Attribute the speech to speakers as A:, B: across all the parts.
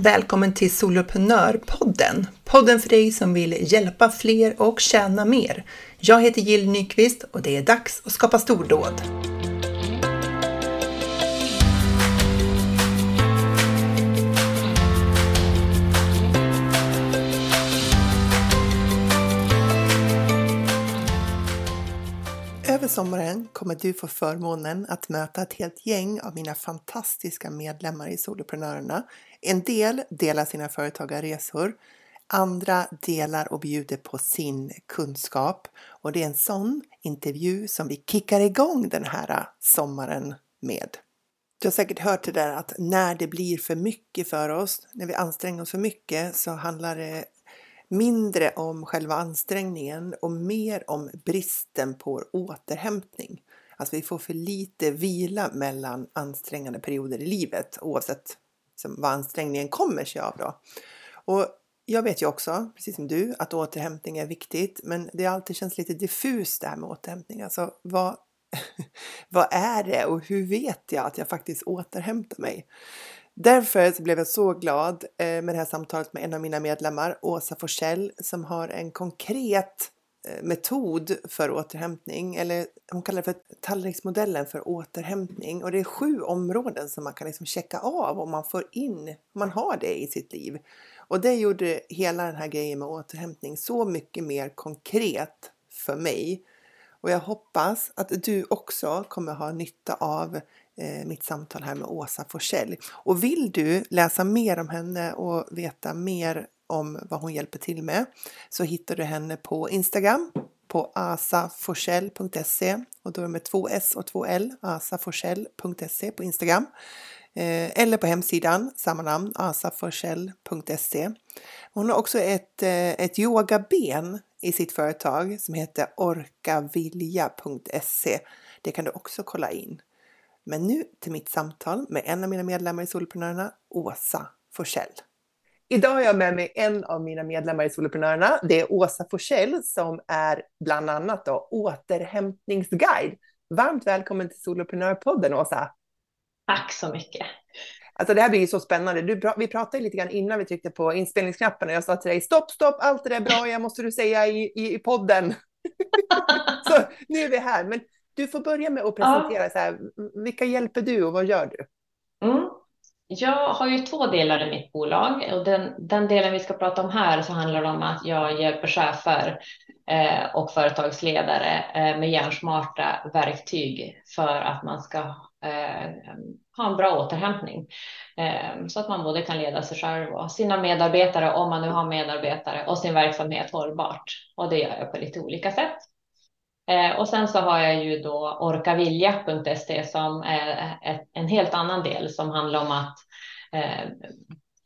A: Välkommen till Soloprenörpodden! Podden för dig som vill hjälpa fler och tjäna mer. Jag heter Jill Nyqvist och det är dags att skapa stordåd. Över sommaren kommer du få förmånen att möta ett helt gäng av mina fantastiska medlemmar i Soloprenörerna. En del delar sina företagarresor, andra delar och bjuder på sin kunskap och det är en sån intervju som vi kickar igång den här äh, sommaren med. Du har säkert hört det där att när det blir för mycket för oss, när vi anstränger oss för mycket så handlar det mindre om själva ansträngningen och mer om bristen på återhämtning. Alltså vi får för lite vila mellan ansträngande perioder i livet oavsett Liksom, vad ansträngningen kommer sig av. Då. Och jag vet ju också, precis som du, att återhämtning är viktigt men det alltid känns lite diffust det här med återhämtning. Alltså vad, vad är det och hur vet jag att jag faktiskt återhämtar mig? Därför så blev jag så glad eh, med det här samtalet med en av mina medlemmar, Åsa Forsell, som har en konkret Eh, metod för återhämtning, eller hon kallar det för tallriksmodellen för återhämtning. Och det är sju områden som man kan liksom checka av om man får in, om man har det i sitt liv. Och det gjorde hela den här grejen med återhämtning så mycket mer konkret för mig. Och jag hoppas att du också kommer ha nytta av eh, mitt samtal här med Åsa Forsell. Och vill du läsa mer om henne och veta mer om vad hon hjälper till med så hittar du henne på Instagram på asaforsell.se och då är det med två S och två L, asaforsell.se på Instagram. Eh, eller på hemsidan, samma namn, asaforsell.se. Hon har också ett, eh, ett yogaben i sitt företag som heter orkavilja.se. Det kan du också kolla in. Men nu till mitt samtal med en av mina medlemmar i Solprenörerna, Åsa Forsell. Idag har jag med mig en av mina medlemmar i Soloprenörerna. Det är Åsa Forsell som är bland annat då återhämtningsguide. Varmt välkommen till Soloprenörpodden Åsa!
B: Tack så mycket!
A: Alltså det här blir ju så spännande. Du, vi pratade lite grann innan vi tryckte på inspelningsknappen och jag sa till dig stopp, stopp, allt det där är bra, jag måste du säga i, i, i podden. så nu är vi här. Men du får börja med att presentera, ja. så här, vilka hjälper du och vad gör du?
B: Mm. Jag har ju två delar i mitt bolag och den, den delen vi ska prata om här så handlar det om att jag hjälper chefer eh, och företagsledare eh, med hjärnsmarta verktyg för att man ska eh, ha en bra återhämtning eh, så att man både kan leda sig själv och sina medarbetare om man nu har medarbetare och sin verksamhet hållbart. Och det gör jag på lite olika sätt. Eh, och sen så har jag ju då orkavilja.se som är ett, en helt annan del som handlar om att eh,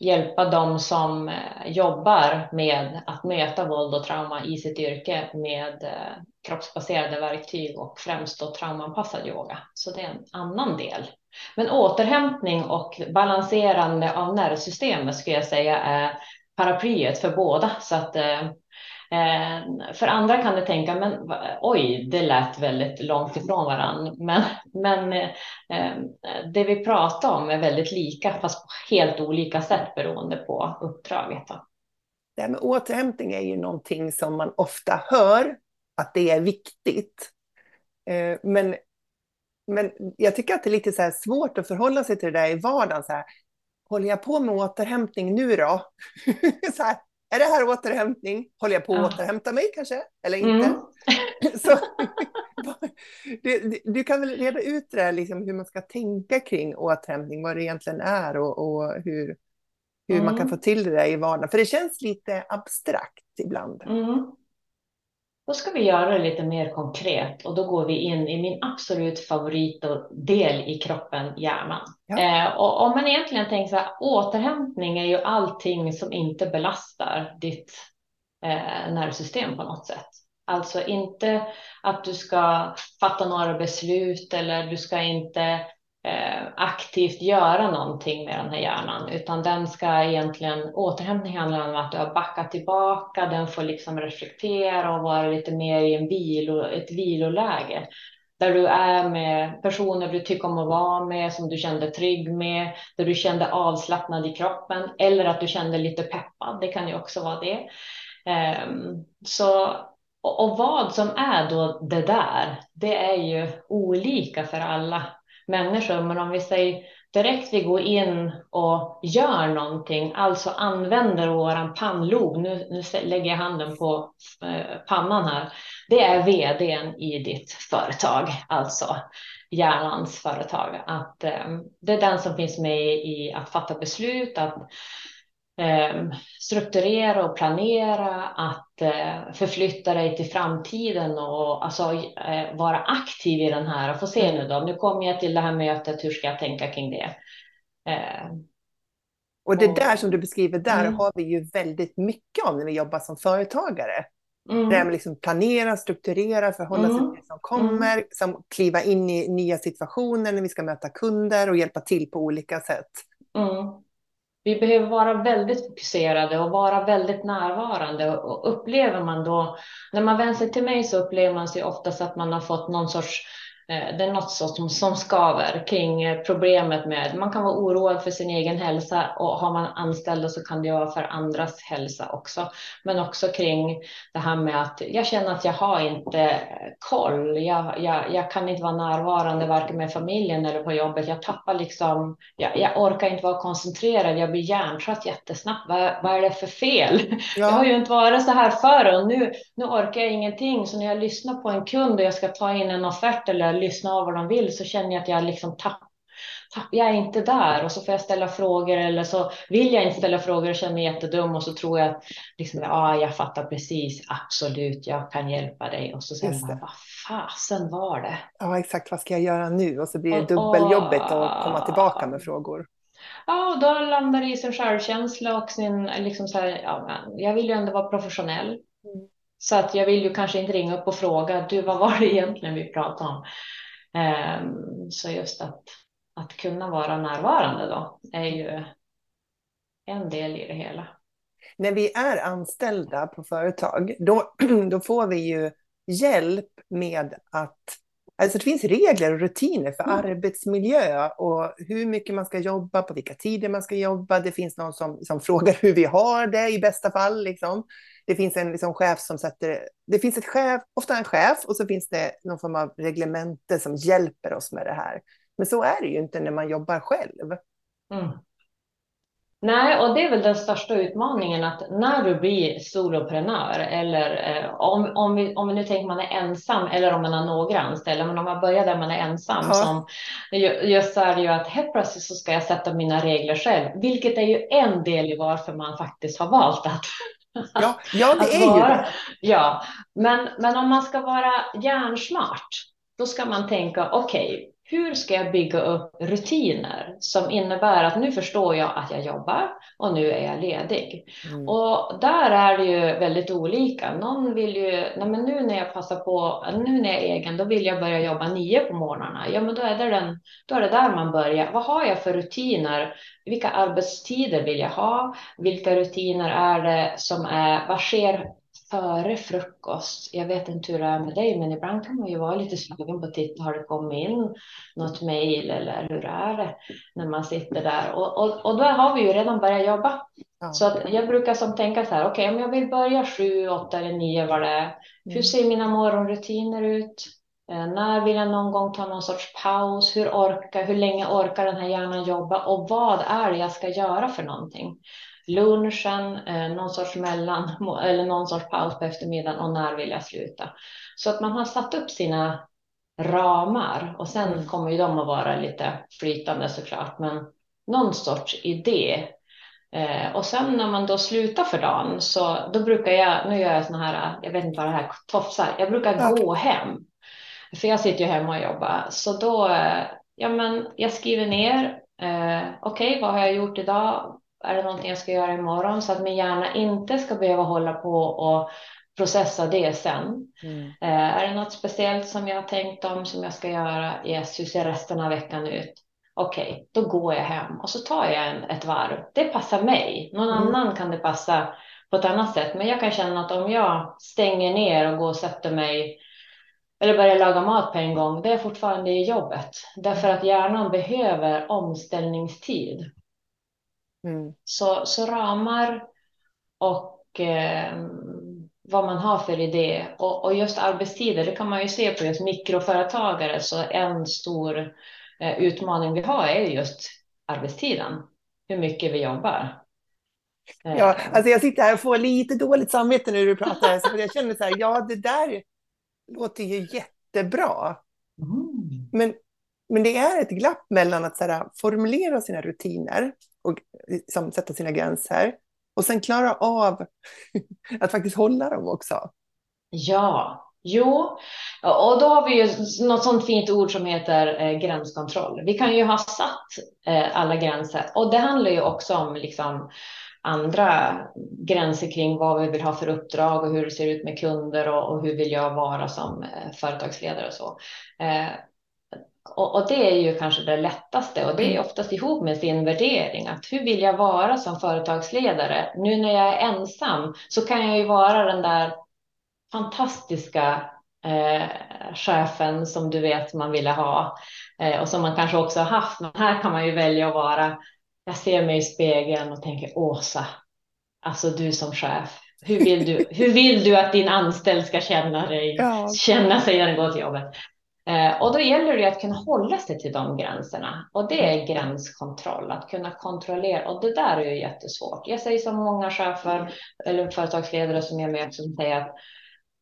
B: hjälpa dem som eh, jobbar med att möta våld och trauma i sitt yrke med eh, kroppsbaserade verktyg och främst då traumaanpassad yoga. Så det är en annan del. Men återhämtning och balanserande av nervsystemet skulle jag säga är paraplyet för båda. Så att Eh, Eh, för andra kan det tänka, men oj, det lät väldigt långt ifrån varandra. Men, men eh, eh, det vi pratar om är väldigt lika, fast på helt olika sätt beroende på uppdraget.
A: Det här med återhämtning är ju någonting som man ofta hör att det är viktigt. Men, men jag tycker att det är lite så svårt att förhålla sig till det där i vardagen. Så här, håller jag på med återhämtning nu då? så här, är det här återhämtning? Håller jag på att ja. återhämta mig kanske? Eller inte? Mm. Så, du, du, kan väl reda ut det här, liksom, hur man ska tänka kring återhämtning, vad det egentligen är och, och hur, hur mm. man kan mm. få till det där i vardagen. För det känns lite abstrakt ibland.
B: Mm. Då ska vi göra det lite mer konkret och då går vi in i min absolut favoritdel i kroppen, hjärnan. Ja. Eh, och om man egentligen tänker så här, återhämtning är ju allting som inte belastar ditt eh, nervsystem på något sätt. Alltså inte att du ska fatta några beslut eller du ska inte eh, aktivt göra någonting med den här hjärnan, utan den ska egentligen, återhämtning handlar om att du har backat tillbaka, den får liksom reflektera och vara lite mer i en vilo, ett viloläge där du är med personer du tycker om att vara med, som du kände trygg med, där du kände avslappnad i kroppen eller att du kände lite peppad. Det kan ju också vara det. Um, så, och vad som är då det där, det är ju olika för alla människor. Men om vi säger direkt vi går in och gör någonting, alltså använder våran pannlob, nu, nu lägger jag handen på eh, pannan här, det är vdn i ditt företag, alltså hjärnans företag. Att, eh, det är den som finns med i att fatta beslut, att strukturera och planera, att eh, förflytta dig till framtiden och alltså, eh, vara aktiv i den här. Få se nu då, nu kommer jag till det här mötet, hur ska jag tänka kring det?
C: Eh, och det där som du beskriver, där mm. har vi ju väldigt mycket av när vi jobbar som företagare. Mm. Det med liksom planera, strukturera, förhålla sig mm. till det som kommer, mm. som kliva in i nya situationer när vi ska möta kunder och hjälpa till på olika sätt.
B: Vi behöver vara väldigt fokuserade och vara väldigt närvarande. Och upplever man då, när man vänder sig till mig så upplever man sig oftast att man har fått någon sorts Eh, det är något som, som skaver kring eh, problemet med, man kan vara oroad för sin egen hälsa och har man anställda så kan det vara för andras hälsa också. Men också kring det här med att jag känner att jag har inte koll. Jag, jag, jag kan inte vara närvarande varken med familjen eller på jobbet. Jag tappar liksom, jag, jag orkar inte vara koncentrerad. Jag blir hjärntrött jättesnabbt. Vad, vad är det för fel? Ja. Jag har ju inte varit så här förr och nu, nu orkar jag ingenting. Så när jag lyssnar på en kund och jag ska ta in en offert eller lyssna av vad de vill så känner jag att jag liksom tappar jag är inte där och så får jag ställa frågor eller så vill jag inte ställa frågor och känner mig jättedum och så tror jag att liksom, ja, jag fattar precis, absolut, jag kan hjälpa dig och så säger man, vad fasen var det?
C: Ja, exakt, vad ska jag göra nu? Och så blir det dubbeljobbigt att komma tillbaka med frågor.
B: Ja, och då landar det i sin självkänsla och sin, liksom så här, ja, jag vill ju ändå vara professionell. Mm. Så att jag vill ju kanske inte ringa upp och fråga, du, vad var det egentligen vi pratade om? Um, så just att, att kunna vara närvarande då är ju en del i det hela.
C: När vi är anställda på företag, då, då får vi ju hjälp med att Alltså det finns regler och rutiner för mm. arbetsmiljö och hur mycket man ska jobba, på vilka tider man ska jobba. Det finns någon som, som frågar hur vi har det i bästa fall. Liksom. Det finns en liksom, chef som sätter... Det finns ett chef, ofta en chef och så finns det någon form av reglemente som hjälper oss med det här. Men så är det ju inte när man jobbar själv. Mm.
B: Nej, och det är väl den största utmaningen att när du blir soloprenör eller eh, om, om, vi, om vi nu tänker man är ensam eller om man har några anställda, men om man börjar där man är ensam ja. som just så är det ju att helt plötsligt så ska jag sätta mina regler själv, vilket är ju en del i varför man faktiskt har valt att
C: Ja, ja det är vara, ju det.
B: Ja, men, men om man ska vara hjärnsmart, då ska man tänka okej, okay, hur ska jag bygga upp rutiner som innebär att nu förstår jag att jag jobbar och nu är jag ledig. Mm. Och där är det ju väldigt olika. Någon vill ju, nej men nu när jag passar på, nu när jag är egen, då vill jag börja jobba nio på morgnarna. Ja, men då är det, den, då är det där man börjar. Vad har jag för rutiner? Vilka arbetstider vill jag ha? Vilka rutiner är det som är, vad sker före frukost. Jag vet inte hur det är med dig, men ibland kan man ju vara lite sugen på att titta, har det kommit in något mejl eller hur är det när man sitter där? Och, och, och då har vi ju redan börjat jobba. Ja. Så att jag brukar som tänka så här, okej, okay, om jag vill börja sju, åtta eller nio vad det är. Hur mm. ser mina morgonrutiner ut? Eh, när vill jag någon gång ta någon sorts paus? Hur, orkar, hur länge orkar den här hjärnan jobba? Och vad är det jag ska göra för någonting? Lunchen, eh, någon sorts mellan eller någon sorts paus på eftermiddagen och när vill jag sluta? Så att man har satt upp sina ramar och sen mm. kommer ju de att vara lite flytande såklart, men någon sorts idé. Eh, och sen när man då slutar för dagen så då brukar jag, nu gör jag såna här, jag vet inte vad det här tofsar, jag brukar okay. gå hem. För jag sitter ju hemma och jobbar, så då, eh, ja men jag skriver ner, eh, okej, okay, vad har jag gjort idag? Är det någonting jag ska göra imorgon så att min hjärna inte ska behöva hålla på och processa det sen. Mm. Eh, är det något speciellt som jag har tänkt om som jag ska göra? Yes, hur ser resten av veckan ut? Okej, okay, då går jag hem och så tar jag en, ett varv. Det passar mig. Någon mm. annan kan det passa på ett annat sätt. Men jag kan känna att om jag stänger ner och går och sätter mig eller börja laga mat på en gång, det är fortfarande i jobbet. Därför att hjärnan behöver omställningstid. Mm. Så, så ramar och eh, vad man har för idé och, och, just arbetstider, det kan man ju se på just mikroföretagare. Så en stor eh, utmaning vi har är just arbetstiden, hur mycket vi jobbar.
C: Ja, alltså jag sitter här och får lite dåligt samvete när du pratar, så jag känner så här, ja det där låter ju jättebra. Mm. Men, men det är ett glapp mellan att så här, formulera sina rutiner och eh, liksom, sätta sina gränser och sen klara av att faktiskt hålla dem också.
B: Ja, jo, och då har vi ju något sånt fint ord som heter eh, gränskontroll. Vi kan ju ha satt eh, alla gränser och det handlar ju också om liksom andra gränser kring vad vi vill ha för uppdrag och hur det ser ut med kunder och, och hur vill jag vara som eh, företagsledare och så. Eh, och, och, det är ju kanske det lättaste och det är mm. oftast ihop med sin värdering. Att hur vill jag vara som företagsledare? Nu när jag är ensam så kan jag ju vara den där fantastiska eh, chefen som du vet man ville ha eh, och som man kanske också har haft. Men här kan man ju välja att vara jag ser mig i spegeln och tänker Åsa, alltså du som chef, hur vill du, hur vill du att din anställd ska känna, dig, ja. känna sig när den går till jobbet? Eh, och då gäller det att kunna hålla sig till de gränserna och det är gränskontroll, att kunna kontrollera och det där är ju jättesvårt. Jag säger som många chefer eller företagsledare som jag möter som säger att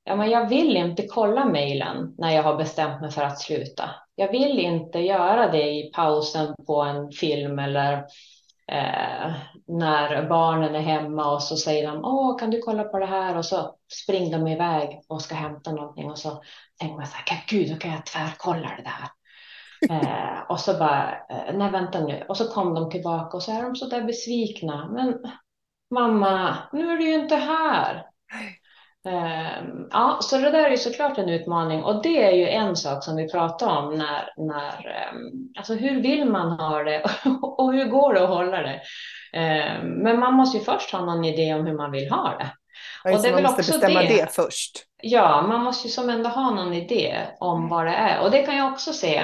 B: ja, men jag vill inte kolla mejlen när jag har bestämt mig för att sluta. Jag vill inte göra det i pausen på en film eller eh, när barnen är hemma och så säger de åh, kan du kolla på det här och så springer de iväg och ska hämta någonting och så tänker man så här, gud, då kan jag tvärkolla det där. Eh, och så bara, eh, nej vänta nu. Och så kom de tillbaka och så är de så där besvikna. Men mamma, nu är du ju inte här. Ehm, ja, så det där är ju såklart en utmaning och det är ju en sak som vi pratar om när, när ehm, alltså hur vill man ha det och hur går det att hålla det? Ehm, men man måste ju först ha någon idé om hur man vill ha det.
C: Ja, och det man måste bestämma det. det. först.
B: Ja, man måste ju som ändå ha någon idé om vad det är och det kan jag också se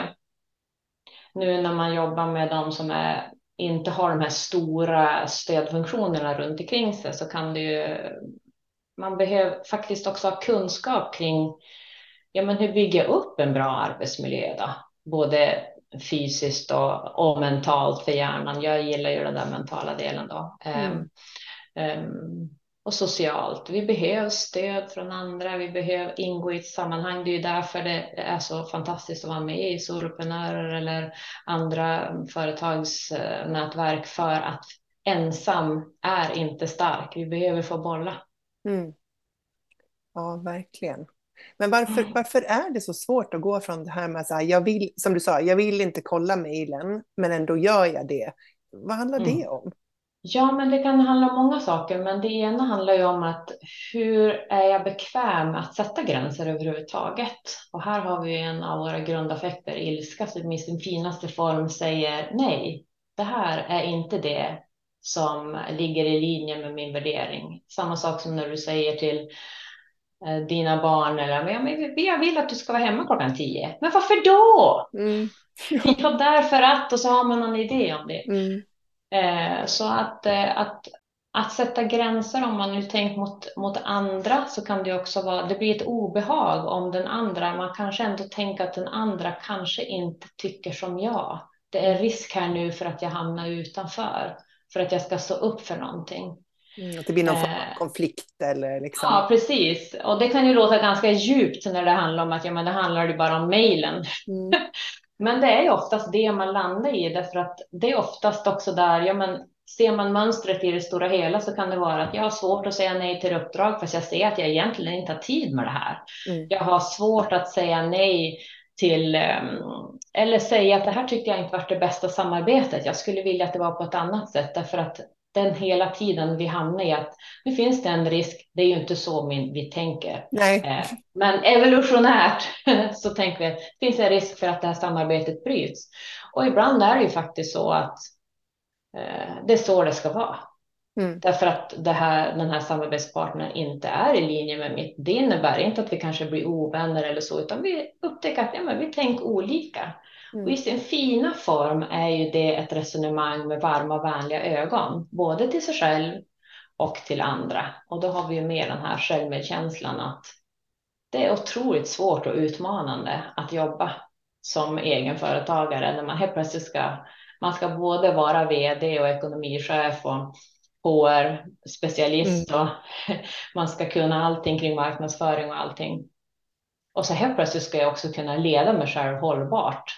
B: nu när man jobbar med de som är inte har de här stora stödfunktionerna runt omkring sig så kan det ju man behöver faktiskt också ha kunskap kring ja, men hur bygga upp en bra arbetsmiljö då? Både fysiskt och, och mentalt för hjärnan. Jag gillar ju den där mentala delen då. Mm. Um, um, och socialt. Vi behöver stöd från andra. Vi behöver ingå i ett sammanhang. Det är ju därför det är så fantastiskt att vara med i soloprenörer eller andra företagsnätverk för att ensam är inte stark. Vi behöver få bolla. Mm.
C: Ja, verkligen. Men varför, mm. varför är det så svårt att gå från det här med att jag vill, som du sa, jag vill inte kolla mejlen, men ändå gör jag det. Vad handlar mm. det om?
B: Ja, men det kan handla om många saker, men det ena handlar ju om att hur är jag bekväm att sätta gränser överhuvudtaget? Och här har vi en av våra grundaffekter, ilska, som i sin finaste form säger nej, det här är inte det som ligger i linje med min värdering. Samma sak som när du säger till eh, dina barn eller men jag vill att du ska vara hemma klockan tio. Men varför då? Mm. ja, därför att och så har man någon idé om det. Mm. Eh, så att, eh, att, att sätta gränser om man nu tänkt mot, mot andra så kan det också vara, det blir ett obehag om den andra, man kanske ändå tänker att den andra kanske inte tycker som jag. Det är risk här nu för att jag hamnar utanför för att jag ska stå upp för någonting.
C: Mm, att det blir någon form av eh, konflikt eller liksom.
B: Ja, precis. Och det kan ju låta ganska djupt när det handlar om att ja, men det handlar ju bara om mejlen. Mm. men det är ju oftast det man landar i, därför att det är oftast också där, ja, men ser man mönstret i det stora hela så kan det vara att jag har svårt att säga nej till uppdrag fast jag ser att jag egentligen inte har tid med det här. Mm. Jag har svårt att säga nej till ehm, eller säga att det här tyckte jag inte var det bästa samarbetet. Jag skulle vilja att det var på ett annat sätt därför att den hela tiden vi hamnar i att nu finns det en risk. Det är ju inte så vi tänker.
C: Nej. Eh,
B: men evolutionärt så tänker vi att det finns en risk för att det här samarbetet bryts. Och ibland är det ju faktiskt så att eh, det är så det ska vara. Mm. Därför att det här, den här samarbetspartnern inte är i linje med mitt. Det innebär inte att vi kanske blir ovänner eller så, utan vi upptäcker att ja, men vi tänker olika. Mm. Och i sin fina form är ju det ett resonemang med varma och vänliga ögon, både till sig själv och till andra. Och då har vi ju med den här självmedkänslan att det är otroligt svårt och utmanande att jobba som egenföretagare när man helt plötsligt ska, man ska både vara vd och ekonomichef och HR-specialist mm. och man ska kunna allting kring marknadsföring och allting. Och så helt plötsligt ska jag också kunna leda mig själv hållbart.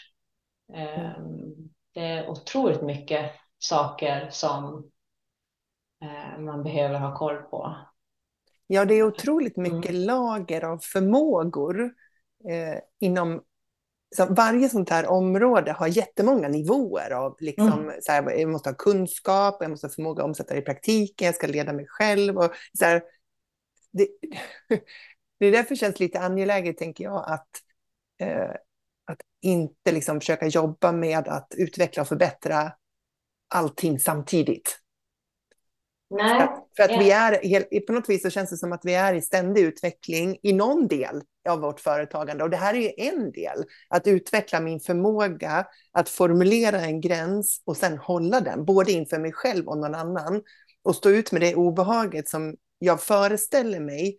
B: Mm. Ehm, det är otroligt mycket saker som eh, man behöver ha koll på.
C: Ja, det är otroligt mycket mm. lager av förmågor eh, inom så varje sånt här område har jättemånga nivåer av liksom, mm. så här, jag måste ha kunskap, jag måste ha förmåga att omsätta det i praktiken, jag ska leda mig själv. Och, så här, det, det är därför känns lite angeläget, tänker jag, att, eh, att inte liksom försöka jobba med att utveckla och förbättra allting samtidigt.
B: Nej.
C: För att, för att vi är, på något vis så känns det som att vi är i ständig utveckling i någon del av vårt företagande. Och det här är ju en del, att utveckla min förmåga att formulera en gräns och sen hålla den, både inför mig själv och någon annan. Och stå ut med det obehaget som jag föreställer mig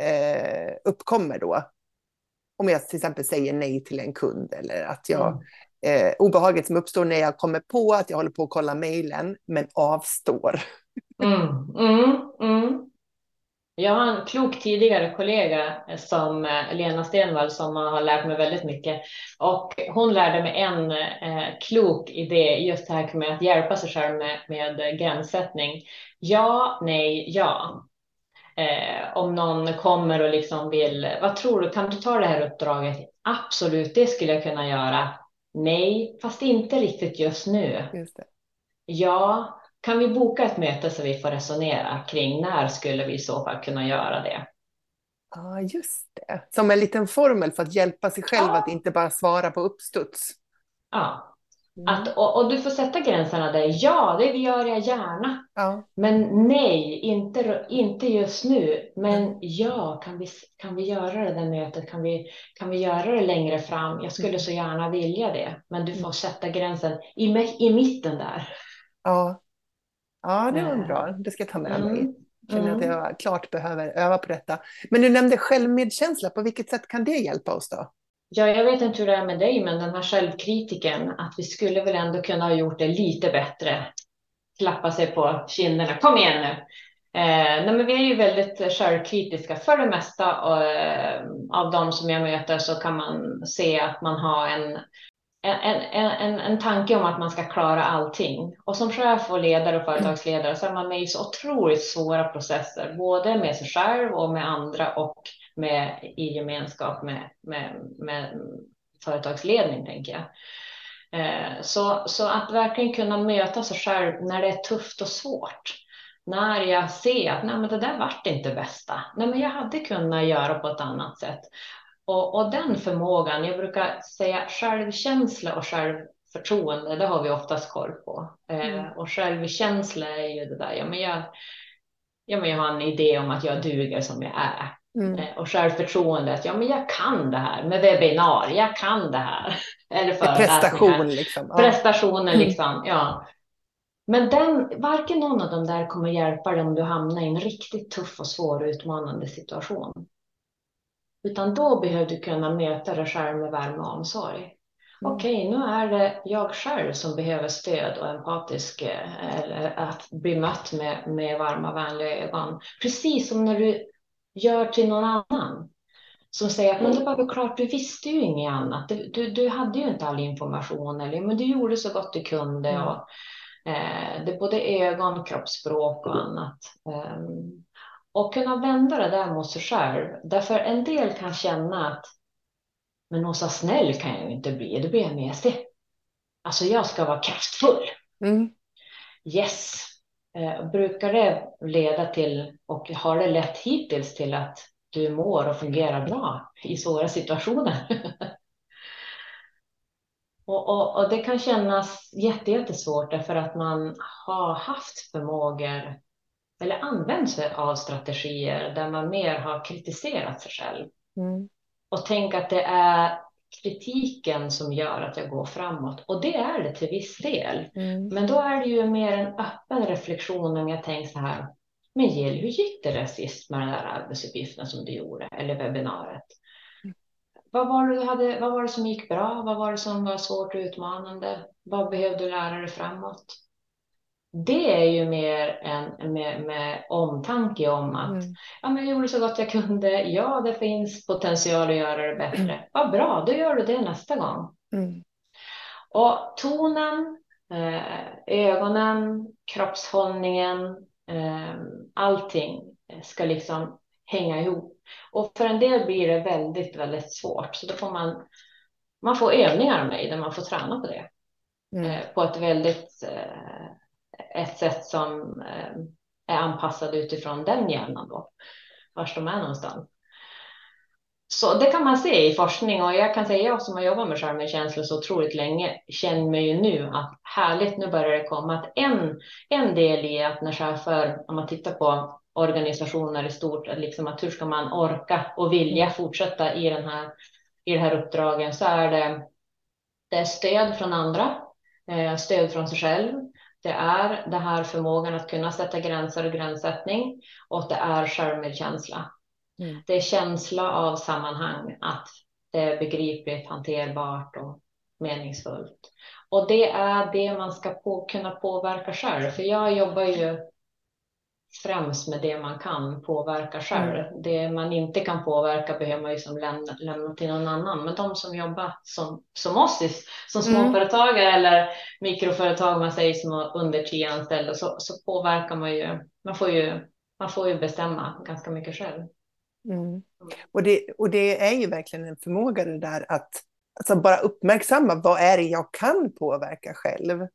C: eh, uppkommer då. Om jag till exempel säger nej till en kund eller att jag mm. Eh, obehaget som uppstår när jag kommer på att jag håller på att kolla mejlen men avstår.
B: Mm, mm, mm. Jag har en klok tidigare kollega som eh, Lena Stenvall som har lärt mig väldigt mycket och hon lärde mig en eh, klok idé just det här med att hjälpa sig själv med, med gränssättning. Ja, nej, ja. Eh, om någon kommer och liksom vill, vad tror du, kan du ta det här uppdraget? Absolut, det skulle jag kunna göra. Nej, fast inte riktigt just nu.
C: Just
B: ja, kan vi boka ett möte så vi får resonera kring när skulle vi i så fall kunna göra det?
C: Ja, just det. Som en liten formel för att hjälpa sig själv ja. att inte bara svara på uppstuds.
B: Ja, Mm. Att, och, och, du får sätta gränserna där. Ja, det gör jag gärna.
C: Ja.
B: Men nej, inte, inte just nu. Men ja, kan vi, kan vi göra det där mötet? Kan vi, kan vi göra det längre fram? Jag skulle mm. så gärna vilja det. Men du får mm. sätta gränsen i, i mitten där.
C: Ja, Ja, det var bra. Det ska jag ta med mig. Mm. Känner att jag mm. klart behöver öva på detta. Men du nämnde självmedkänsla. På vilket sätt kan det hjälpa oss då?
B: Ja, jag vet inte hur det är med dig, men den här självkritiken, att vi skulle väl ändå kunna ha gjort det lite bättre. Klappa sig på kinderna. Kom igen nu. Eh, nej, men vi är ju väldigt självkritiska för det mesta. Och, eh, av de som jag möter så kan man se att man har en en, en, en tanke om att man ska klara allting. Och som chef och ledare och företagsledare så är man med i så otroligt svåra processer, både med sig själv och med andra och med, i gemenskap med, med, med företagsledning, tänker jag. Eh, så, så att verkligen kunna möta sig själv när det är tufft och svårt. När jag ser att nej, men det där vart inte bästa. Nej, men jag hade kunnat göra på ett annat sätt. Och, och den förmågan, jag brukar säga självkänsla och självförtroende, det har vi oftast koll på. Eh, mm. och självkänsla är ju det där, ja men, jag, ja men jag har en idé om att jag duger som jag är. Mm. Eh, och självförtroendet, ja men jag kan det här med webbinar, jag kan det här.
C: Eller Prestation liksom.
B: Ja. Prestationen mm. liksom, ja. Men den, varken någon av dem där kommer hjälpa dig om du hamnar i en riktigt tuff och svår och utmanande situation. Utan då behöver du kunna möta dig själv med värme och omsorg. Mm. Okej, nu är det jag själv som behöver stöd och empatisk, eh, eller att bli mött med, med varma, vänliga ögon. Precis som när du gör till någon annan. Som säger att men det var väl klart, du visste ju inget annat. Du, du, du hade ju inte all information, eller men du gjorde så gott du kunde. Mm. Och, eh, det är både ögon, kroppsspråk och annat. Um, och kunna vända det där mot sig själv. Därför en del kan känna att men så snäll kan jag ju inte bli, då blir jag mesig. Alltså jag ska vara kraftfull.
C: Mm.
B: Yes. Eh, brukar det leda till, och har det lett hittills till att du mår och fungerar bra i svåra situationer? och, och, och, det kan kännas jättesvårt därför att man har haft förmågor eller använt sig av strategier där man mer har kritiserat sig själv. Mm. Och tänk att det är kritiken som gör att jag går framåt. Och det är det till viss del. Mm. Men då är det ju mer en öppen reflektion om jag tänker så här. Men Jill, hur gick det där sist med den där arbetsuppgiften som du gjorde eller webbinariet? Mm. Vad var, det du hade, vad var det som gick bra? Vad var det som var svårt och utmanande? Vad behövde du lära dig framåt? Det är ju mer en med, med omtanke om att mm. ja, men jag gjorde så gott jag kunde. Ja, det finns potential att göra det bättre. Mm. Vad bra, då gör du det nästa gång. Mm. Och tonen, eh, ögonen, kroppshållningen, eh, allting ska liksom hänga ihop. Och för en del blir det väldigt, väldigt svårt. Så då får man, man får övningar mig där man får träna på det. Mm. Eh, på ett väldigt ett sätt som eh, är anpassad utifrån den hjärnan då, var de är någonstans. Så det kan man se i forskning. Och jag kan säga jag som har jobbat med självmedkänsla så otroligt länge känner mig ju nu att härligt, nu börjar det komma att en, en del i att när chefer, om man tittar på organisationer i stort, liksom att hur ska man orka och vilja fortsätta i den här i det här uppdragen så är det, det är stöd från andra, eh, stöd från sig själv, det är det här förmågan att kunna sätta gränser och gränssättning och det är självmedkänsla. Mm. Det är känsla av sammanhang, att det är begripligt, hanterbart och meningsfullt. Och det är det man ska på, kunna påverka själv. För jag jobbar ju främst med det man kan påverka själv. Mm. Det man inte kan påverka behöver man ju som lämna, lämna till någon annan. Men de som jobbar som, som oss, som mm. småföretagare mm. eller mikroföretag, man säger som har under tio anställda, så, så påverkar man ju. Man får ju, man får ju bestämma ganska mycket själv.
C: Mm. Och, det, och det är ju verkligen en förmåga det där att alltså bara uppmärksamma vad är det jag kan påverka själv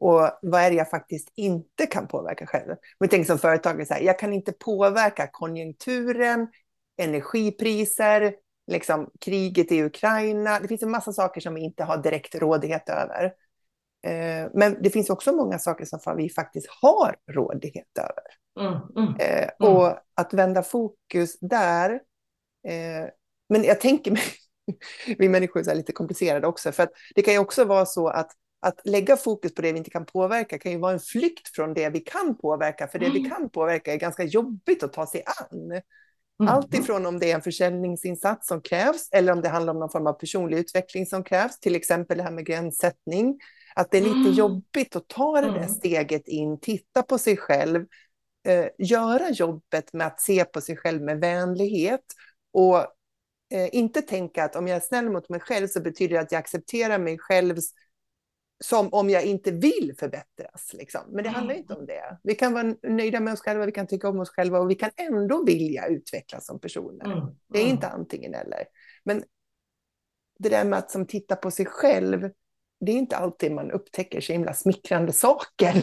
C: och vad är det jag faktiskt inte kan påverka själv? Vi tänker som företagare, så här, jag kan inte påverka konjunkturen, energipriser, liksom kriget i Ukraina. Det finns en massa saker som vi inte har direkt rådighet över. Eh, men det finns också många saker som vi faktiskt har rådighet över. Mm, mm, eh, mm. Och att vända fokus där. Eh, men jag tänker mig, vi människor är lite komplicerade också, för att det kan ju också vara så att att lägga fokus på det vi inte kan påverka kan ju vara en flykt från det vi kan påverka, för det mm. vi kan påverka är ganska jobbigt att ta sig an. Mm. Allt ifrån om det är en försäljningsinsats som krävs eller om det handlar om någon form av personlig utveckling som krävs, till exempel det här med gränssättning. Att det är lite mm. jobbigt att ta det där mm. steget in, titta på sig själv, eh, göra jobbet med att se på sig själv med vänlighet och eh, inte tänka att om jag är snäll mot mig själv så betyder det att jag accepterar mig självs som om jag inte vill förbättras. Liksom. Men det handlar inte om det. Vi kan vara nöjda med oss själva, vi kan tycka om oss själva och vi kan ändå vilja utvecklas som personer. Mm. Det är inte antingen eller. Men det där med att som titta på sig själv, det är inte alltid man upptäcker så himla smickrande saker.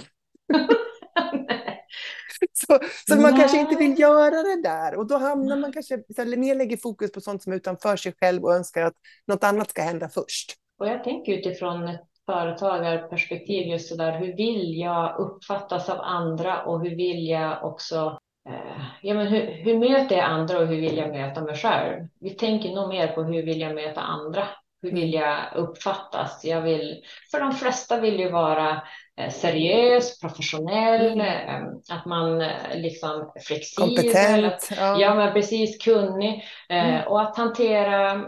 C: så, så man kanske inte vill göra det där och då hamnar man kanske mer lägger fokus på sånt som är utanför sig själv och önskar att något annat ska hända först.
B: Och jag tänker utifrån ett företagarperspektiv just så där, hur vill jag uppfattas av andra och hur vill jag också eh, Ja, men hur, hur möter jag andra och hur vill jag möta mig själv? Vi tänker nog mer på hur vill jag möta andra? Hur vill jag uppfattas? Jag vill, för de flesta vill ju vara eh, seriös, professionell, mm. Eh, att man liksom flexibel.
C: Kompetent.
B: Ja. ja, men precis kunnig mm. och att hantera Eh,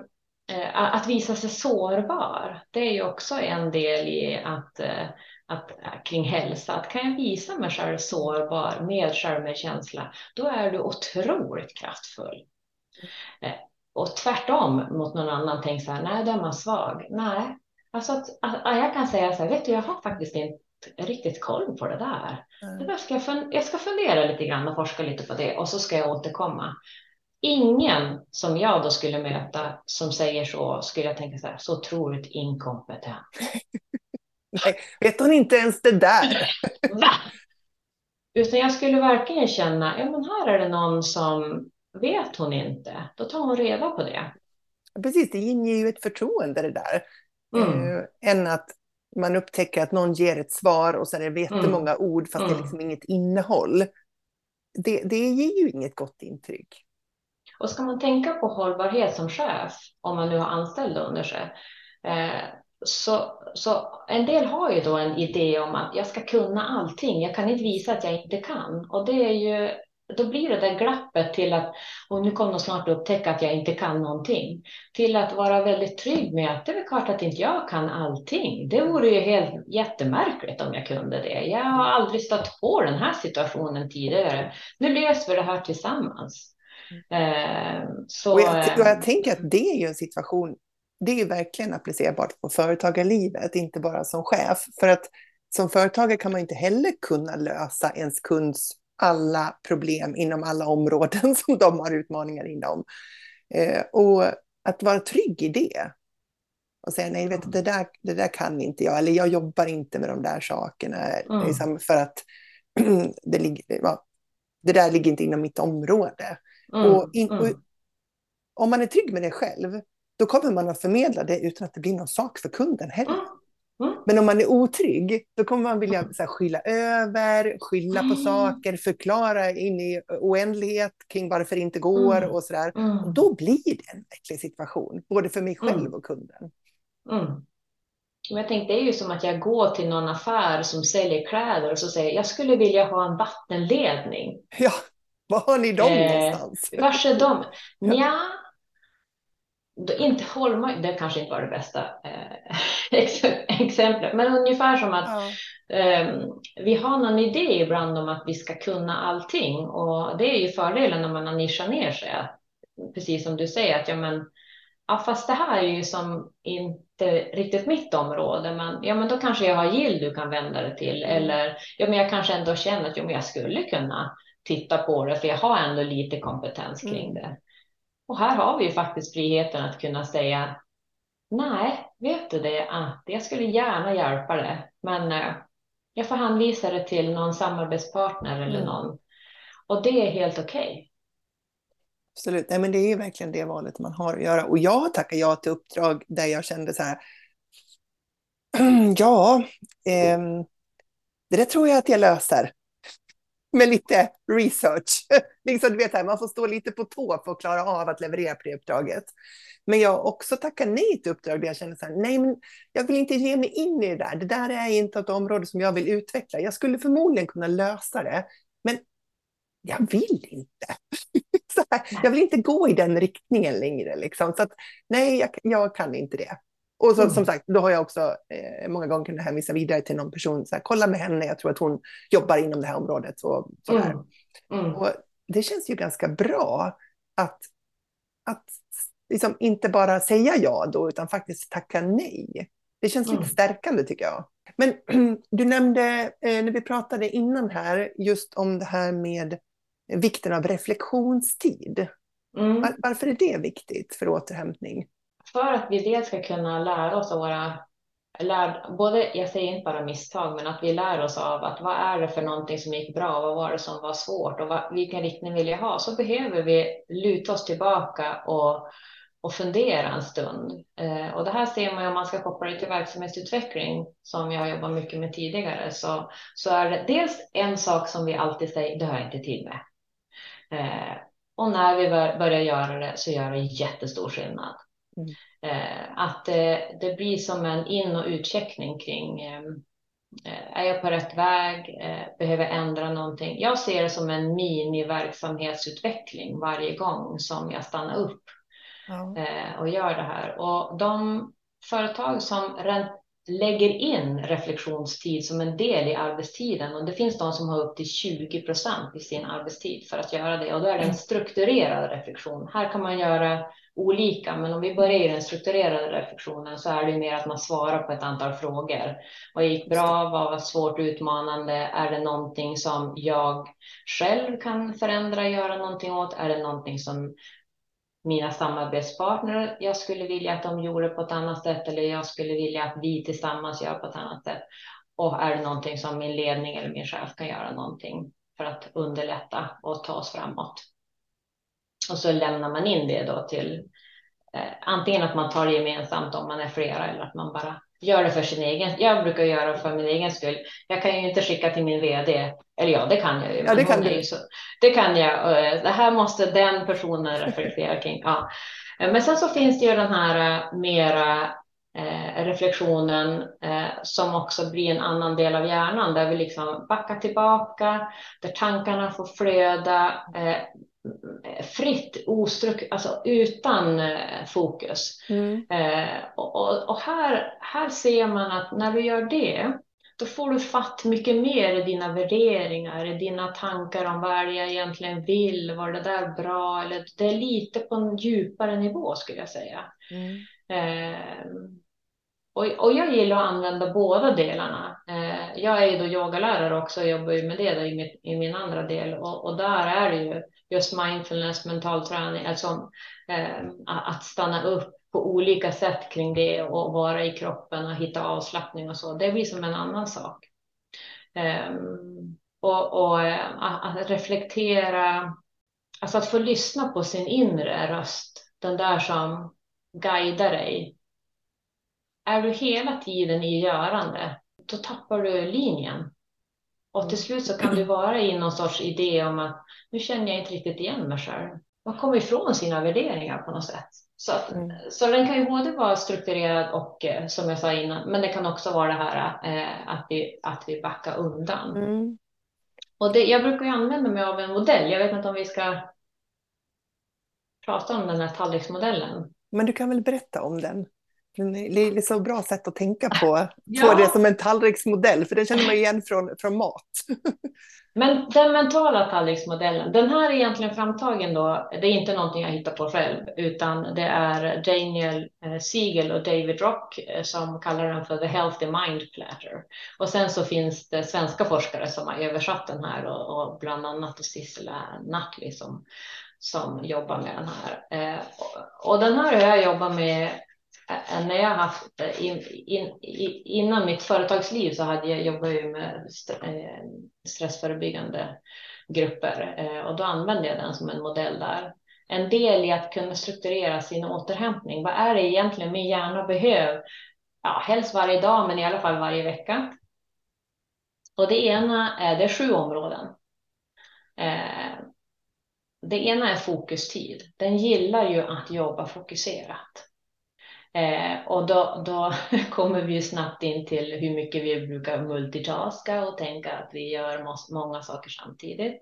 B: att visa sig sårbar, det är ju också en del i att, eh, att eh, kring hälsa. Att kan jag visa mig själv sårbar med självmedkänsla, då är du otroligt kraftfull. Och tvärtom mot någon annan, tänk så här, nej, då är man svag. Nej, alltså att, att, jag kan säga så här, vet du, jag har faktiskt inte riktigt koll på det där. Mm. Det ska jag, jag ska fundera lite grann och forska lite på det och så ska jag återkomma ingen som jag då skulle möta som säger så skulle jag tänka så här, så otroligt inkompetent.
C: Nej, vet hon inte ens det där?
B: Va? Utan jag skulle verkligen känna, ja men här är det någon som vet hon inte, då tar hon reda på det.
C: Precis, det inger ju ett förtroende det där. Mm. Uh, än att man upptäcker att någon ger ett svar och så är det jättemånga mm. ord fast mm. det är mm. liksom inget innehåll. det, det ger ju inget gott intryck.
B: Och ska man tänka på hållbarhet som chef, om man nu har anställda under sig, eh, så, så en del har ju då en idé om att jag ska kunna allting. Jag kan inte visa att jag inte kan. Och det är ju, då blir det där glappet till att, och nu kommer de snart upptäcka att jag inte kan någonting, till att vara väldigt trygg med att det är klart att inte jag kan allting. Det vore ju helt jättemärkligt om jag kunde det. Jag har aldrig stött på den här situationen tidigare. Nu löser vi det här tillsammans.
C: Eh, så, och jag, och jag tänker att det är ju en situation det är ju verkligen applicerbart på företagarlivet, inte bara som chef. För att som företagare kan man inte heller kunna lösa ens kunds alla problem inom alla områden som de har utmaningar inom. Eh, och att vara trygg i det. Och säga nej, vet det, där, det där kan inte jag, eller jag jobbar inte med de där sakerna. Mm. Liksom för att det, ligger, det där ligger inte inom mitt område. Mm. Och, in, och mm. om man är trygg med det själv, då kommer man att förmedla det utan att det blir någon sak för kunden heller. Mm. Mm. Men om man är otrygg, då kommer man vilja så här, skylla över, skylla mm. på saker, förklara in i oändlighet kring varför det inte går mm. och sådär. Mm. Då blir det en äcklig situation, både för mig själv mm. och kunden.
B: Mm. jag tänkte, det är ju som att jag går till någon affär som säljer kläder och så säger jag skulle vilja ha en vattenledning.
C: Ja, var har ni dem eh, någonstans?
B: Var är de? Ja inte Holma, det kanske inte var det bästa eh, exemplet, men ungefär som att ja. eh, vi har någon idé ibland om att vi ska kunna allting och det är ju fördelen när man har nischat ner sig. Precis som du säger att ja, men ja, fast det här är ju som inte riktigt mitt område, men ja, men då kanske jag har Gill du kan vända dig till mm. eller ja, men jag kanske ändå känner att ja, men jag skulle kunna titta på det för jag har ändå lite kompetens kring mm. det. Och här har vi ju faktiskt friheten att kunna säga nej, vet du det att jag skulle gärna hjälpa det, men eh, jag får hänvisa det till någon samarbetspartner eller mm. någon. Och det är helt okej. Okay.
C: Absolut, Nej, men det är ju verkligen det valet man har att göra. Och jag tackar ja till uppdrag där jag kände så här, ja, eh, det där tror jag att jag löser med lite research. liksom, du vet, man får stå lite på tå för att klara av att leverera på det uppdraget. Men jag också tackar nej till uppdrag där jag känner så här, nej men jag vill inte ge mig in i det där. Det där är inte ett område som jag vill utveckla. Jag skulle förmodligen kunna lösa det, men jag vill inte. här, jag vill inte gå i den riktningen längre. Liksom. Så att, nej, jag, jag kan inte det. Och så, mm. som sagt, då har jag också eh, många gånger kunnat hänvisa vidare till någon person. Så här, Kolla med henne, jag tror att hon jobbar inom det här området. Och, sådär. Mm. Mm. och det känns ju ganska bra att, att liksom inte bara säga ja då, utan faktiskt tacka nej. Det känns lite mm. stärkande tycker jag. Men du nämnde, eh, när vi pratade innan här, just om det här med vikten av reflektionstid. Mm. Var, varför är det viktigt för återhämtning?
B: För att vi dels ska kunna lära oss av våra lär, både, jag säger inte bara misstag, men att vi lär oss av att vad är det för någonting som gick bra, vad var det som var svårt och vad, vilken riktning vill jag ha, så behöver vi luta oss tillbaka och, och fundera en stund. Eh, och det här ser man om man ska koppla det till verksamhetsutveckling, som jag har jobbat mycket med tidigare, så, så är det dels en sak som vi alltid säger, det har jag inte tid med. Eh, och när vi börjar göra det så gör det jättestor skillnad. Mm. Eh, att det, det, blir som en in och utcheckning kring eh, är jag på rätt väg? Eh, behöver ändra någonting? Jag ser det som en mini-verksamhetsutveckling varje gång som jag stannar upp ja. och gör det här. Och de företag som lägger in reflektionstid som en del i arbetstiden och det finns de som har upp till 20 procent i sin arbetstid för att göra det och då är det en strukturerad reflektion. Här kan man göra olika, men om vi börjar i den strukturerade reflektionen så är det mer att man svarar på ett antal frågor. Vad gick bra? Vad var svårt och utmanande? Är det någonting som jag själv kan förändra, göra någonting åt? Är det någonting som mina samarbetspartner, jag skulle vilja att de gjorde på ett annat sätt eller jag skulle vilja att vi tillsammans gör på ett annat sätt. Och är det någonting som min ledning eller min chef kan göra någonting för att underlätta och ta oss framåt. Och så lämnar man in det då till eh, antingen att man tar det gemensamt om man är flera eller att man bara gör det för sin egen. Jag brukar göra det för min egen skull. Jag kan ju inte skicka till min vd. Eller ja, det kan jag ju.
C: Ja, det kan du.
B: Så, det kan jag. Det här måste den personen reflektera kring. Ja. Men sen så finns det ju den här eh, mera eh, reflektionen eh, som också blir en annan del av hjärnan där vi liksom backar tillbaka, där tankarna får flöda eh, fritt, ostruck, alltså utan eh, fokus. Mm. Eh, och, och här, här ser man att när du gör det, då får du fatt mycket mer i dina värderingar, i dina tankar om vad jag egentligen vill, var det där bra? Eller det är lite på en djupare nivå skulle jag säga. Mm. Eh, och, och jag gillar att använda båda delarna. Eh, jag är ju då yogalärare också och jobbar ju med det i, mitt, i min andra del och, och där är det ju just mindfulness, mental träning, alltså eh, att stanna upp på olika sätt kring det och vara i kroppen och hitta avslappning och så. Det blir som en annan sak. Eh, och, och eh, att reflektera, alltså att få lyssna på sin inre röst, den där som guidar dig. Är du hela tiden i görande, då tappar du linjen. Och till slut så kan du vara i någon sorts idé om att nu känner jag inte riktigt igen mig själv. Man kommer ifrån sina värderingar på något sätt. Så, att, mm. så den kan ju både vara strukturerad och eh, som jag sa innan, men det kan också vara det här eh, att, vi, att vi backar undan. Mm. Och det, jag brukar ju använda mig av en modell. Jag vet inte om vi ska prata om den här tallriksmodellen.
C: Men du kan väl berätta om den? Det är så bra sätt att tänka på, ja. på det som en tallriksmodell, för den känner man igen från, från mat.
B: Men den mentala tallriksmodellen, den här är egentligen framtagen då, det är inte någonting jag hittar på själv, utan det är Daniel eh, Siegel och David Rock eh, som kallar den för The Healthy Mind Platter. Och sen så finns det svenska forskare som har översatt den här och, och bland annat Sissela Nattli som, som jobbar med den här. Eh, och, och den här har jag jobbat med Eh, eh, när jag haft eh, in, in, innan mitt företagsliv så hade jag jobbat ju med stressförebyggande grupper och då använde jag den som en modell där. En del i att kunna strukturera sin återhämtning. Vad är det egentligen min hjärna behöver? Ja, helst varje dag, men i alla fall varje vecka. Och det ena är, det är sju områden. Det ena är fokustid. Den gillar ju att jobba fokuserat. Eh, och då, då kommer vi ju snabbt in till hur mycket vi brukar multitaska och tänka att vi gör många saker samtidigt.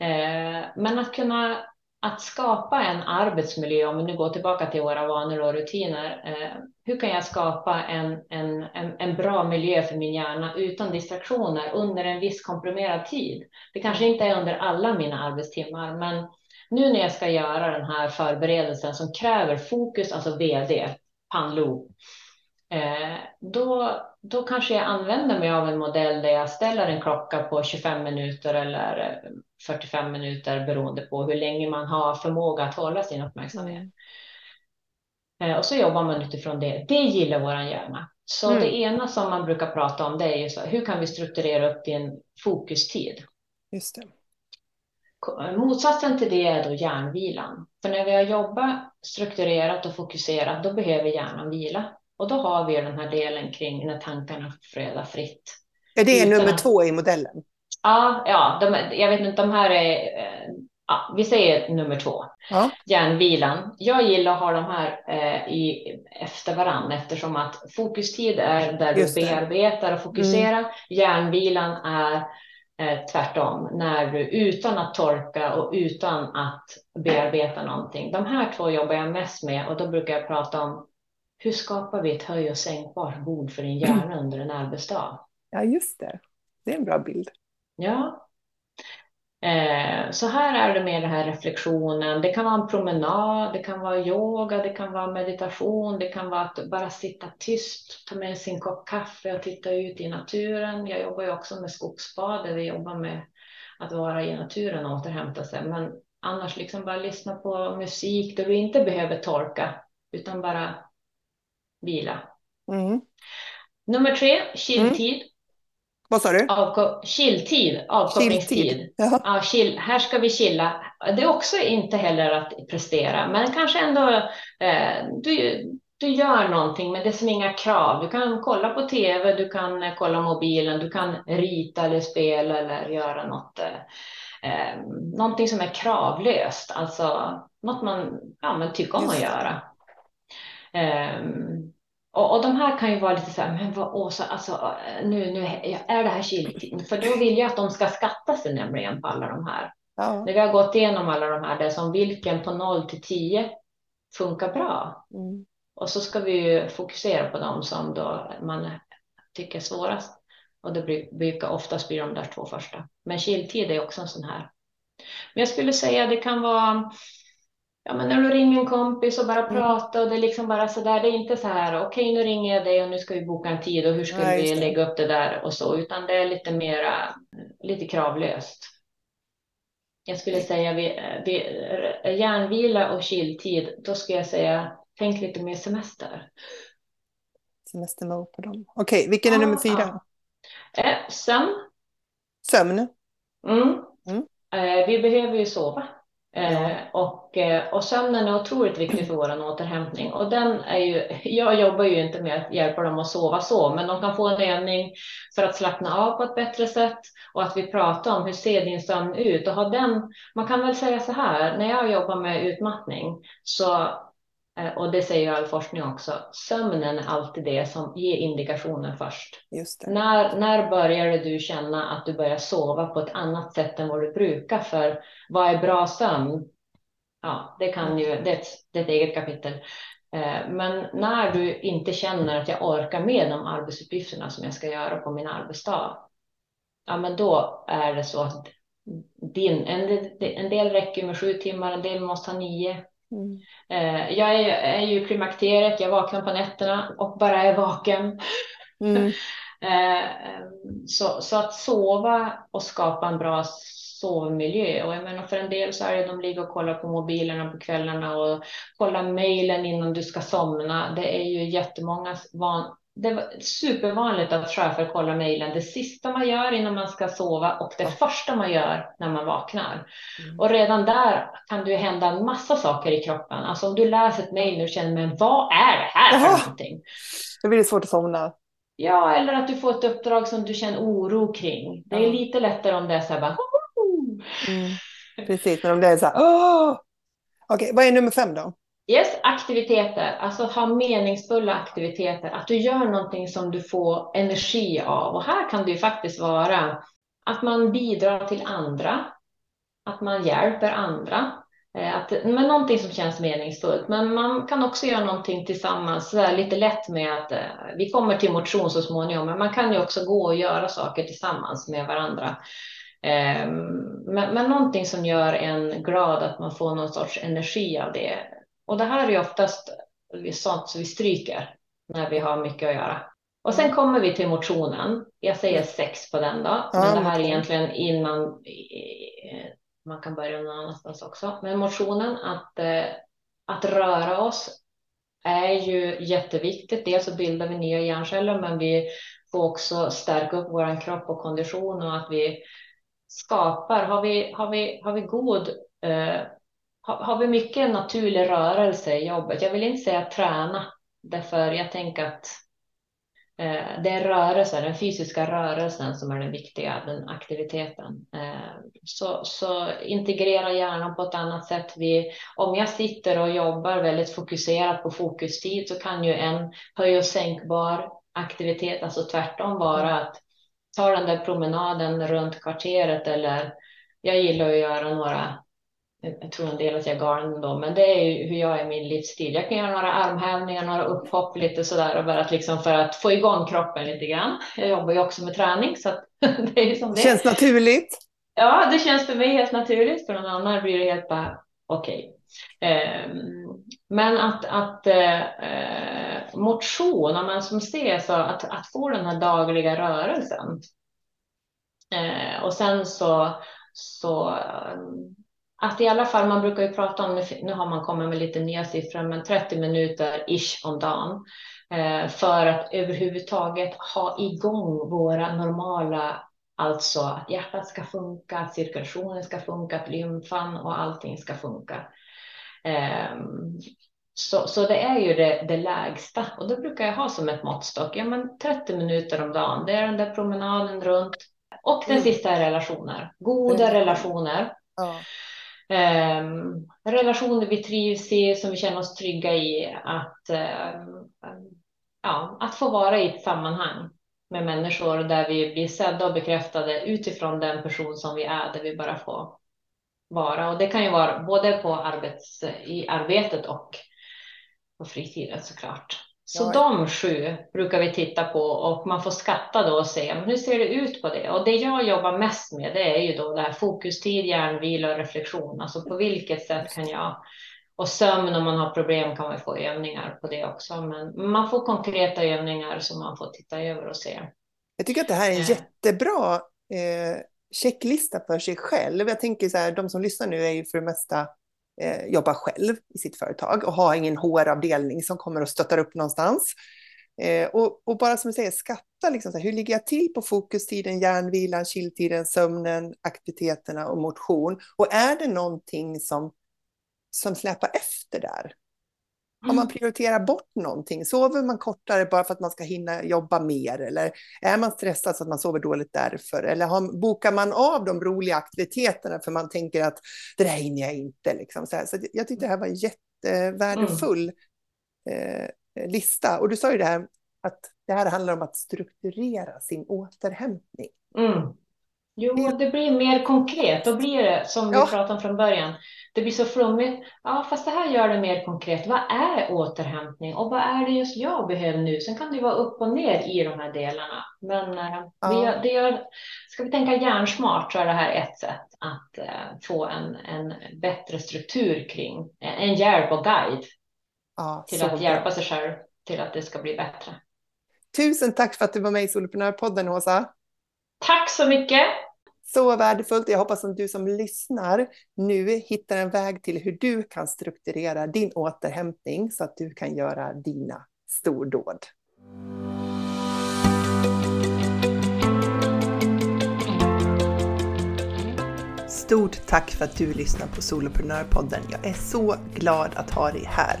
B: Eh, men att kunna att skapa en arbetsmiljö, om vi nu går tillbaka till våra vanor och rutiner, eh, hur kan jag skapa en, en, en, en, bra miljö för min hjärna utan distraktioner under en viss komprimerad tid? Det kanske inte är under alla mina arbetstimmar, men nu när jag ska göra den här förberedelsen som kräver fokus, alltså VD, Panlo, eh, då, då kanske jag använder mig av en modell där jag ställer en klocka på 25 minuter eller 45 minuter beroende på hur länge man har förmåga att hålla sin uppmärksamhet. Mm. Eh, och så jobbar man utifrån det. Det gillar våran hjärna. Så mm. det ena som man brukar prata om det är ju så hur kan vi strukturera upp din fokustid?
C: Just det.
B: Motsatsen till det är då hjärnvilan. För när vi har jobbat strukturerat och fokuserat, då behöver hjärnan vila. Och då har vi den här delen kring när tankarna flödar fritt.
C: Är det nummer att... två i modellen?
B: Ja, ja de, jag vet inte, de här är, eh, ja, vi säger nummer två, ja. hjärnvilan. Jag gillar att ha de här eh, i, efter varann eftersom att fokustid är där du bearbetar och fokuserar. Mm. Hjärnvilan är eh, tvärtom, när du utan att torka och utan att bearbeta någonting. De här två jobbar jag mest med och då brukar jag prata om hur skapar vi ett höj och sänkbart bord för din hjärna under en arbetsdag?
C: Ja, just det. Det är en bra bild.
B: Ja, så här är det med den här reflektionen. Det kan vara en promenad, det kan vara yoga, det kan vara meditation, det kan vara att bara sitta tyst, ta med sin kopp kaffe och titta ut i naturen. Jag jobbar ju också med skogsbad, där vi jobbar med att vara i naturen och återhämta sig. Men annars liksom bara lyssna på musik där du inte behöver torka, utan bara vila. Mm. Nummer tre, chilltid. Mm.
C: Vad sa du?
B: Avko chilltid, avkopplingstid. Ja, chill. Här ska vi chilla. Det är också inte heller att prestera, men kanske ändå. Eh, du, du gör någonting, men det är som inga krav. Du kan kolla på tv, du kan kolla mobilen, du kan rita eller spela eller göra något. Eh, någonting som är kravlöst, alltså något man ja, men tycker om att göra. Eh, och, och, de här kan ju vara lite så här, men vad Åsa, alltså nu, nu är det här kiltid? För då vill jag att de ska skatta sig nämligen på alla de här. Ja. När vi har gått igenom alla de här, det är som vilken på 0 till 10 funkar bra. Mm. Och så ska vi ju fokusera på dem som då man tycker är svårast. Och det brukar oftast bli de där två första. Men kiltid är också en sån här. Men jag skulle säga det kan vara ja, men när du ringer en kompis och bara mm. prata och det är liksom bara så där. Det är inte så här. Okej, okay, nu ringer jag dig och nu ska vi boka en tid och hur ska ja, vi lägga upp det där och så, utan det är lite mera lite kravlöst. Jag skulle säga vid, vid järnvila och chilltid, då skulle jag säga tänk lite mer semester.
C: Semestermode på dem. Okej, okay, vilken är ja, nummer fyra?
B: Ja. Eh, sömn.
C: Sömn?
B: Mm. Mm. Eh, vi behöver ju sova. Eh, och, eh, och sömnen är otroligt viktig för vår återhämtning. Och den är ju, jag jobbar ju inte med att hjälpa dem att sova så, men de kan få en övning för att slappna av på ett bättre sätt och att vi pratar om hur ser din sömn ut och ha den. Man kan väl säga så här, när jag jobbar med utmattning så och det säger all forskning också, sömnen är alltid det som ger indikationen först. När, när började du känna att du börjar sova på ett annat sätt än vad du brukar? För vad är bra sömn? Ja, det kan ju, det är ett, det är ett eget kapitel. Eh, men när du inte känner att jag orkar med de arbetsuppgifterna som jag ska göra på min arbetsdag, ja, men då är det så att din, en, en del räcker med sju timmar, en del måste ha nio. Mm. Eh, jag är, är ju klimakteriet, jag vaknar på nätterna och bara är vaken. Mm. Eh, så, så att sova och skapa en bra sovmiljö. Och jag menar för en del så är det de ligger och kollar på mobilerna på kvällarna och kollar mejlen innan du ska somna. Det är ju jättemånga van det är supervanligt att chefer kollar mejlen det sista man gör innan man ska sova och det första man gör när man vaknar. Mm. Och redan där kan det hända en massa saker i kroppen. Alltså om du läser ett mejl och känner, men vad är det här för någonting?
C: Det blir svårt att somna.
B: Ja, eller att du får ett uppdrag som du känner oro kring. Det är ja. lite lättare om det är så här bara,
C: mm. Precis, men om det är så här, Åh! Okej, vad är nummer fem då?
B: Yes, aktiviteter, alltså ha meningsfulla aktiviteter, att du gör någonting som du får energi av. Och här kan det ju faktiskt vara att man bidrar till andra, att man hjälper andra, eh, att, med någonting som känns meningsfullt. Men man kan också göra någonting tillsammans, lite lätt med att eh, vi kommer till motion så småningom, men man kan ju också gå och göra saker tillsammans med varandra. Ehm, men, men någonting som gör en glad, att man får någon sorts energi av det. Och det här är ju oftast sånt som vi stryker när vi har mycket att göra. Och sen kommer vi till motionen. Jag säger sex på den då, men det här är egentligen innan man kan börja någon annanstans också. Men motionen, att, eh, att röra oss är ju jätteviktigt. Dels så bildar vi nya hjärnceller, men vi får också stärka upp vår kropp och kondition och att vi skapar. Har vi, har vi, har vi god eh, har, vi mycket naturlig rörelse i jobbet? Jag vill inte säga träna, därför jag tänker att eh, det är rörelsen, den fysiska rörelsen som är den viktiga, den aktiviteten. Eh, så, så integrera hjärnan på ett annat sätt. Vi, om jag sitter och jobbar väldigt fokuserat på fokustid så kan ju en höj och sänkbar aktivitet, alltså tvärtom vara att ta den där promenaden runt kvarteret eller jag gillar att göra några jag tror en del att jag är galen då, men det är ju hur jag är min livsstil. Jag kan göra några armhävningar, några upphopp lite sådär och bara att liksom för att få igång kroppen lite grann. Jag jobbar ju också med träning så det är som det
C: känns naturligt.
B: Ja, det känns för mig helt naturligt. För någon annan blir det helt bara okej. Okay. Eh, men att, att eh, motion, man som ser så att, att få den här dagliga rörelsen. Eh, och sen så, så att i alla fall, man brukar ju prata om, nu har man kommit med lite nya siffror, men 30 minuter ish om dagen eh, för att överhuvudtaget ha igång våra normala, alltså att hjärtat ska funka, att cirkulationen ska funka, att lymfan och allting ska funka. Eh, Så, så det är ju det, det lägsta och då brukar jag ha som ett måttstock, ja men 30 minuter om dagen, det är den där promenaden runt. Och den mm. sista är relationer, goda mm. relationer. Ja. Ehm, relationer vi trivs i, som vi känner oss trygga i, att, ehm, ja, att få vara i ett sammanhang med människor där vi blir sedda och bekräftade utifrån den person som vi är, där vi bara får vara. Och det kan ju vara både på arbets, i arbetet och på fritiden såklart. Så ja. de sju brukar vi titta på och man får skatta då och se men hur ser det ut på det. Och det jag jobbar mest med det är ju då det här fokustid, hjärnvila och reflektion. Alltså på vilket sätt kan jag och sömn om man har problem kan man få övningar på det också. Men man får konkreta övningar som man får titta över och se.
C: Jag tycker att det här är en eh. jättebra eh, checklista för sig själv. Jag tänker så här, de som lyssnar nu är ju för det mesta eh, jobbar själv i sitt företag och har ingen HR-avdelning som kommer och stöttar upp någonstans. Eh, och, och, bara som du säger, skatta liksom, så här, hur ligger jag till på fokustiden, hjärnvilan, chilltiden, sömnen, aktiviteterna och motion. Och är det någonting som, som släpar efter där? Har man mm. prioriterat bort någonting? Sover man kortare bara för att man ska hinna jobba mer? Eller är man stressad så att man sover dåligt därför? Eller har, bokar man av de roliga aktiviteterna för man tänker att det där hinner jag inte? Liksom. Så, så jag tyckte det här var en jättevärdefull mm. eh, lista. Och du sa ju det här att det här handlar om att strukturera sin återhämtning.
B: Mm. Jo, det blir mer konkret. Då blir det som vi pratade om från början. Det blir så flummigt. Ja, fast det här gör det mer konkret. Vad är återhämtning och vad är det just jag behöver nu? Sen kan det vara upp och ner i de här delarna. Men eh, ja. vi det gör, ska vi tänka hjärnsmart så är det här ett sätt att eh, få en, en bättre struktur kring en hjälp och guide ja, till att hjälpa sig själv till att det ska bli bättre.
C: Tusen tack för att du var med i Soloprenörpodden, Åsa.
B: Tack så mycket.
C: Så värdefullt. Jag hoppas att du som lyssnar nu hittar en väg till hur du kan strukturera din återhämtning så att du kan göra dina stordåd. Stort tack för att du lyssnar på Soloprenörpodden. Jag är så glad att ha dig här.